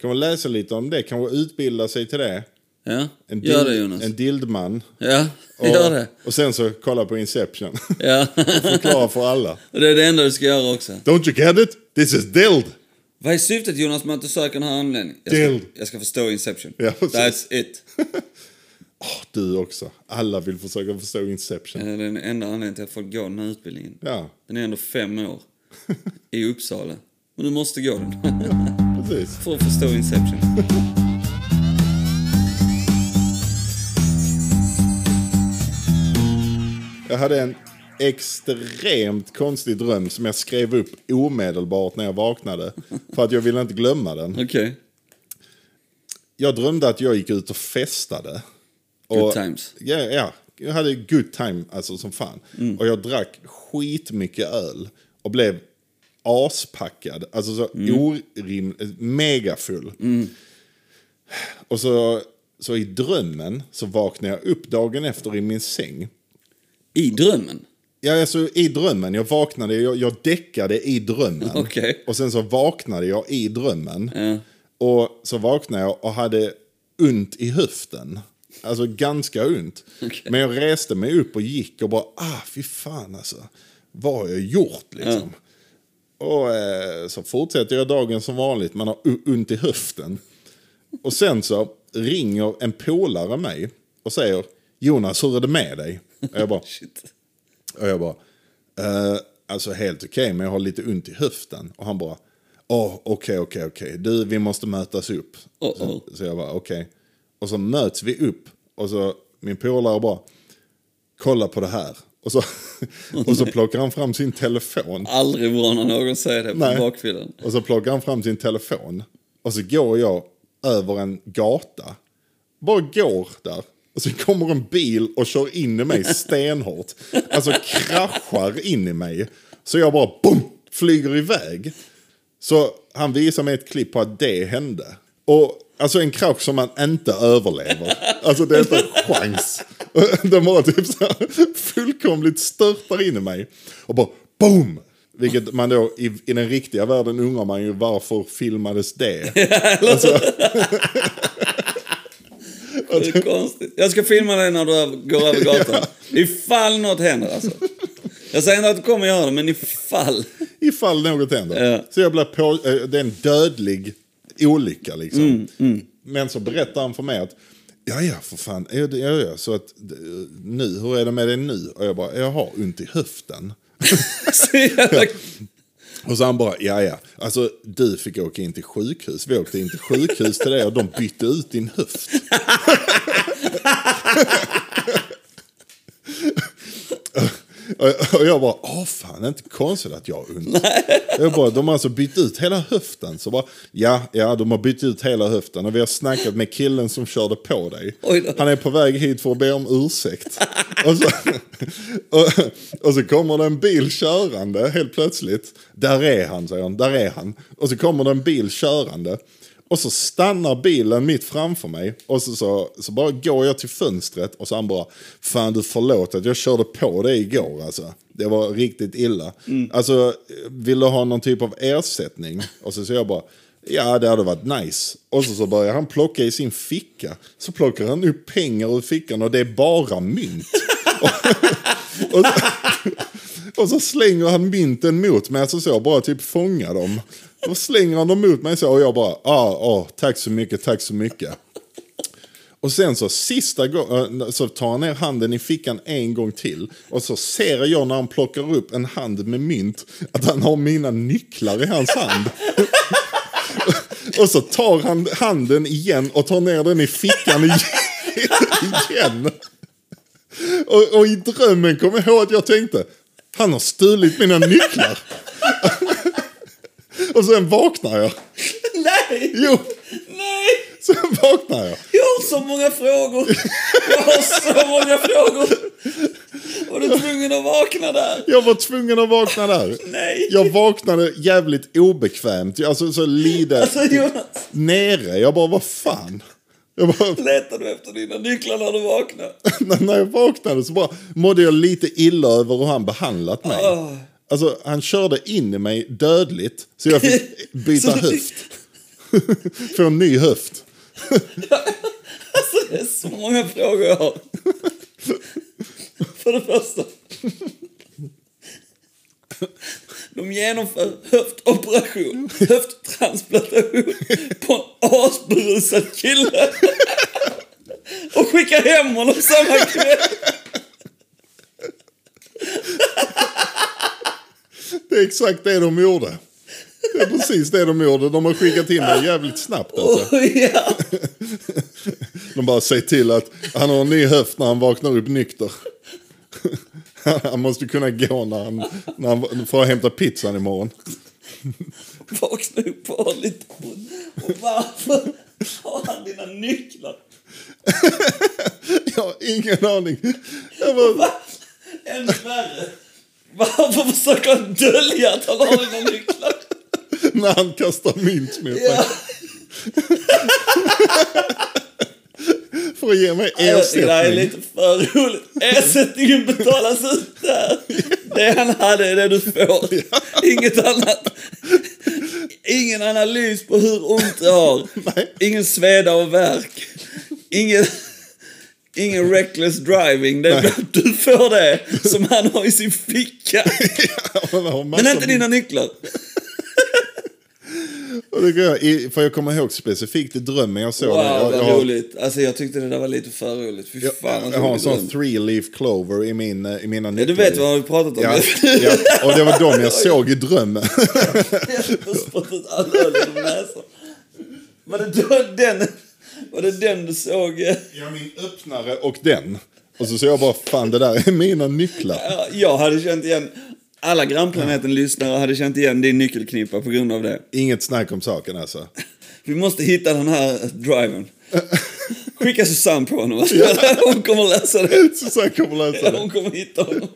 Kan man läsa lite om det? Kan man utbilda sig till det? Ja, En gör dild- det Jonas. En dildman. Ja, (laughs) Och, gör det. och sen så kolla på Inception. (laughs) Ja. Förklara för alla. (laughs) Och det är det enda du ska göra också. Don't you get it? This is dild! Vad är syftet Jonas med att du söker den här anledningen? Jag ska, Dild. jag ska förstå Inception. Ja. That's it. Åh, du också. Alla vill försöka förstå Inception. Det är den enda anledningen till att folk går den här utbildningen. Ja, Den är ändå fem år. I Uppsala. Men du måste gå den. Precis. För att förstå Inception. Jag hade en extremt konstig dröm som jag skrev upp omedelbart när jag vaknade. För att jag ville inte glömma den. Okej. Jag drömde att jag gick ut och festade. Good och, times. Ja, ja, jag hade good time alltså som fan. Och jag drack skitmycket öl och blev aspackad. Alltså så orim, megafull. Och så, så i drömmen så vaknade jag upp dagen efter i min säng. I drömmen? Ja, alltså i drömmen. Jag vaknade, jag, jag däckade i drömmen. (laughs) Okej. Och sen så vaknade jag i drömmen. Ja. Och så vaknade jag och hade ont i höften. Alltså ganska ont. Okej. Men jag reste mig upp och gick och bara, ah fy fan alltså. Vad har jag gjort liksom? Och eh, så fortsätter jag dagen som vanligt, man har ont i höften. Och sen så ringer en polare mig och säger, Jonas hur är det med dig? Och jag bara, och jag bara, eh, alltså helt okej, men jag har lite ont i höften. Och han bara, åh, okej, okej, okej, du, vi måste mötas upp. Oh, så, så jag bara, okej. Och så möts vi upp. Och så, min polare bara, kolla på det här. Och så, (laughs) och så plockar han fram sin telefon. Aldrig när någon säger det på Nej. bakfyllan. Och så plockar han fram sin telefon. Och så går jag över en gata. Bara går där. Och så kommer en bil och kör in i mig (laughs) stenhårt. Alltså kraschar in i mig. Så jag bara boom, flyger iväg. Så han visar mig ett klipp på att det hände. Och alltså en krasch som man inte överlever. Alltså det är inte en chans. (laughs) Den bara typ så här, fullkomligt störtar in i mig. Och bara boom! Vilket man då i, i den riktiga världen undrar man ju varför filmades det? (laughs) Alltså, Det är konstigt. Jag ska filma dig när du går över gatan. Ifall något händer alltså. Jag säger inte att du kommer göra det, men ifall. ifall något händer. Ja. Så jag blir på, eh, det är en dödlig olycka liksom. Men så berättar han för mig att Ja, ja, för fan. Ja, det- ja. Så att eh, nu, hur är det med dig nu? Och jag bara, jag har ont i höften. (laughs) Och så han bara, ja, ja. Alltså, du fick åka in till sjukhus. Vi åkte in till sjukhus till dig och de bytte ut din höft. (laughs) Och jag bara, åh fan, det är inte konstigt att jag ont. Jag bara, de har alltså bytt ut hela höften. Så bara, ja, ja, de har bytt ut hela höften. Och vi har snackat med killen som körde på dig. Han är på väg hit för att be om ursäkt. och, så, och, och så kommer det en bil körande helt plötsligt. Där är han, säger han. Där är han. Och så kommer det en bil körande. Och så stannar bilen mitt framför mig. Och så, så, så bara går jag till fönstret och så han bara, fan du förlåt att jag körde på dig igår alltså. Det var riktigt illa. Alltså, vill du ha någon typ av ersättning? Och så säger jag bara, ja det hade varit nice. Och så, så börjar han plocka i sin ficka. Så plockar han upp pengar ur fickan och det är bara mynt. (laughs) och, så, och så slänger han mynten mot mig, alltså så, bara typ fånga dem. Då slänger han dem mot mig så och jag bara, ah, ah, tack så mycket, tack så mycket. Och sen så sista gången eh, så tar han ner handen i fickan en gång till. Och så ser jag när han plockar upp en hand med mynt att han har mina nycklar i hans hand. (laughs) och så tar han handen igen och tar ner den i fickan (laughs) igen. Och, och i drömmen kom jag ihåg att jag tänkte, han har stulit mina nycklar. (laughs) och sen vaknar jag. Nej! Jo, Nej! Sen vaknar jag. Jag har så många frågor. Jag har så många frågor. Var du tvungen att vakna där? Jag var tvungen att vakna där. Nej. Jag vaknade jävligt obekvämt. Alltså så lidet Alltså Jonas, nere. Jag bara, vad fan? Jag bara, letar du efter dina nycklar när du vaknar? (laughs) när jag vaknade så bara mådde jag lite illa över hur han behandlat mig. Ah. Alltså han körde in i mig dödligt. Så jag fick (laughs) byta höft. (laughs) Få en ny höft. (laughs) Alltså det är så många frågor jag har. För det första. De genomför höftoperation, höfttransplantation på en asberusad kille. Och skickar hem honom samma kväll. Det är exakt det de gjorde. Det är precis det de gjorde. De har skickat in mig jävligt snabbt. Alltså. (laughs) Och ja. De bara säger till att han har en ny höft när han vaknar upp nykter. (laughs) Han måste kunna gå när han, när han får hämta pizzan imorgon. Vakna upp och ha lite ont. Och varför har han dina nycklar? (laughs) Jag har ingen aning. Jag bara? Ännu värre. Varför försöker han dölja att han har dina nycklar? (laughs) när han kastar mynt mot mig. För att ge mig tycker det här är ersättning. lite för roligt. Ersättningen betalas ut där. Det han hade är det du får. (laughs) Inget annat. Ingen analys på hur ont du har. (laughs) Ingen sveda och värk. Ingen, ingen reckless driving. Det är du får det som han har i sin ficka. (laughs) Massa Men inte dina nycklar. (laughs) Och det går i- för jag kommer ihåg specifikt i drömmen jag såg Wow. Jag, vad jag, har- roligt. Alltså jag tyckte det där var lite för roligt. Fy jag, fan jag har en sån three leaf clover i, min, eh, i mina Ja, nycklar. du vet vad vi pratat om. Ja, ja, och det var de jag (laughs) såg i drömmen. Jag har spottat all öl näsan. Var det den, var det den du såg? Ja, min öppnare och den. Och så sa jag bara, fan det där är mina nycklar. Ja, Jag hade känt igen, alla grannplaneten-lyssnare hade känt igen din nyckelknippa på grund av det. Inget snack om saken alltså. Vi måste hitta den här driven. Skicka Susanne på honom. (laughs) Hon kommer läsa det. Susanne kommer läsa det. (laughs) Hon kommer hitta honom.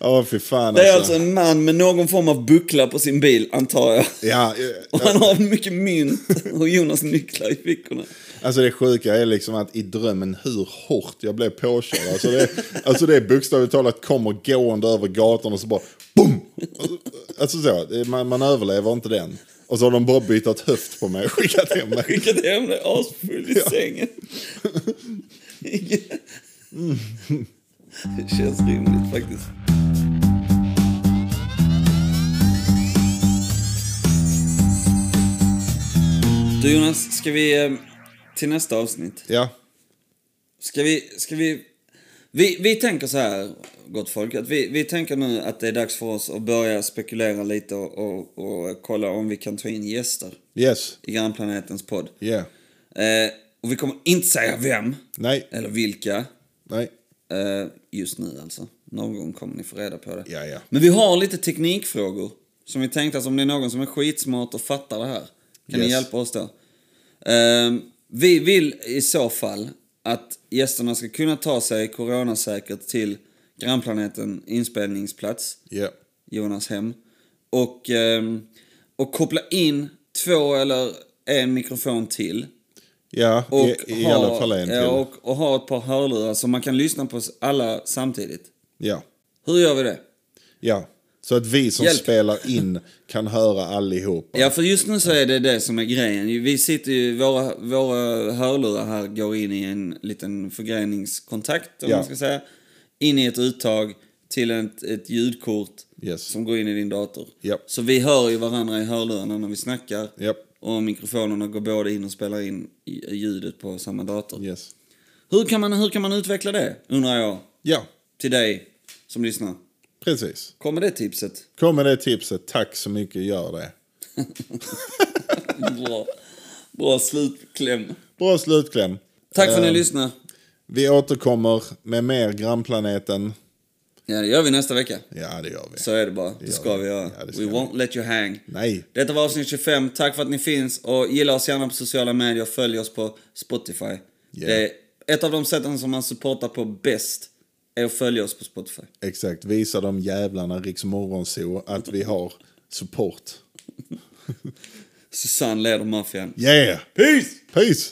Ja, fy fan Det är alltså. alltså en man med någon form av buckla på sin bil, antar jag. Ja, (laughs) Och han har mycket mynt och Jonas nycklar i fickorna. alltså det sjuka är liksom att i drömmen hur hårt jag blev påkörd. Alltså det, alltså det är bokstavligt talat kommer gående över gatan och så bara BOOM! Alltså så, det- man, man överlever inte den. Och så har de bara bytt höft på mig och skickat hem mig. Skickat hem dig asfull i sängen. Det känns rimligt faktiskt. Du Jonas, ska vi eh, till nästa avsnitt? Ja, Ska vi, ska vi... Vi, vi tänker så här, gott folk, att vi, vi tänker nu att det är dags för oss att börja spekulera lite och, och, och kolla om vi kan ta in gäster yes, i Grannplanetens podd. yeah. Eh, och vi kommer inte säga vem, Nej, eller vilka, nej, eh, just nu alltså. Någon gång kommer ni få reda på det. ja, ja. Men vi har lite teknikfrågor som vi tänkte att om det är någon som är skitsmart och fattar det här, kan ni Yes. hjälpa oss då? Ehm, vi vill i så fall att gästerna ska kunna ta sig coronasäkert till grannplaneten inspelningsplats, Ja, Jonas hem, och, ehm, och koppla in två eller en mikrofon till. ja Och, i, i ha, alla fall en till. och, och ha ett par hörlurar så man kan lyssna på alla samtidigt. Ja, Hur gör vi det? ja. Så att vi som Hjälp. spelar in (laughs) kan höra allihopa. Ja, för just nu så är det det som är grejen. Vi sitter ju, våra, våra hörlurar här går in i en liten förgreningskontakt, om Ja. man ska säga. In i ett uttag till ett, ett ljudkort Yes. som går in i din dator. Ja. Så vi hör ju varandra i hörlurarna när vi snackar. Japp. Och mikrofonerna går både in och spelar in ljudet på samma dator. Yes. Hur, kan man, hur kan man utveckla det, undrar jag, Ja, till dig som lyssnar? precis. Kommer det tipset? Kom med det tipset. Tack så mycket, gör det. (laughs) Bra, Bra slutkläm. Bra slutkläm. Tack för att ni Eh, lyssnar. Vi återkommer med mer Grannplaneten. Ja, det gör vi nästa vecka. Ja, det gör vi. Så är det bara. Det gör ska vi. göra. Ja, det ska We vi. won't let you hang. Nej. Detta var avsnitt 25. Tack för att ni finns. Och gilla oss gärna på sociala medier. Följ oss på Spotify. Det är ett av de sätten som man supportar på bäst är att följa oss på Spotify. Exakt, visa de jävlarna Riks Morgonzoo att vi har support. (laughs) Susanne leder maffian. Yeah! Peace! Peace!